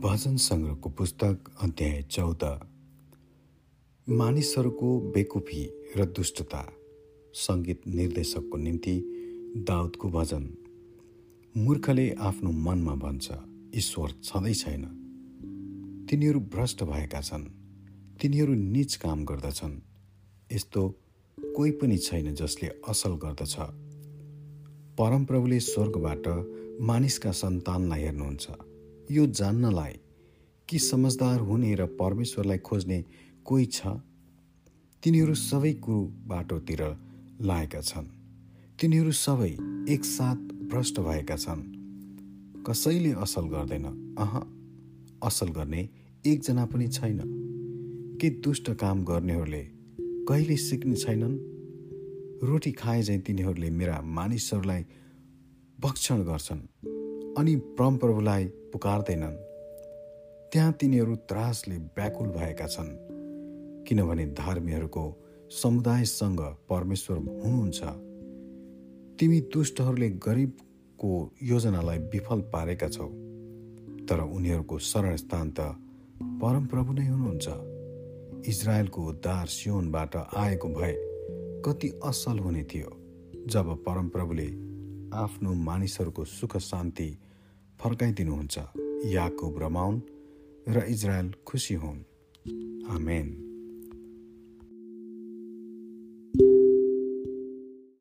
भजन सङ्ग्रहको पुस्तक अध्याय चौध। मानिसहरूको बेकुफी र दुष्टता सङ्गीत निर्देशकको निम्ति दाउदको भजन। मूर्खले आफ्नो मनमा भन्छ ईश्वर छँदै छैन। तिनीहरू भ्रष्ट भएका छन्। तिनीहरू निच काम गर्दछन्। यस्तो कोही पनि छैन जसले असल गर्दछ। परमप्रभुले स्वर्गबाट मानिसका सन्तानलाई हेर्नुहुन्छ। यो जान्नलाई कि समझदार हुने र परमेश्वरलाई खोज्ने कोही छ? तिनीहरू सबै कुरो बाटोतिर लागेका छन्। तिनीहरू सबै एकसाथ भ्रष्ट भएका छन्। कसैले असल गर्दैन। अह असल गर्ने एकजना पनि छैन। के दुष्ट काम गर्नेहरूले कहिले सिक्ने छैनन्? रोटी खाए चाहिँ तिनीहरूले मेरा मानिसहरूलाई भक्षण गर्छन् अनि परमप्रभुलाई पुकार्दैनन्। त्यहाँ तिनीहरू त्रासले व्याकुल भएका छन् किनभने धर्मीहरूको समुदायसँग परमेश्वर हुनुहुन्छ। तिमी दुष्टहरूले गरिबको योजनालाई विफल पारेका छौ तर उनीहरूको शरण स्थान त परमप्रभु नै हुनुहुन्छ। इजरायलको उद्धार सियोनबाट आएको भए कति असल हुने थियो जब परमप्रभुले आफ्नो मानिसहरूको सुख शान्ति फर्काइदिनुहुन्छ। याकुब रमाउन् र इजरायल खुसी हुन्। आमेन।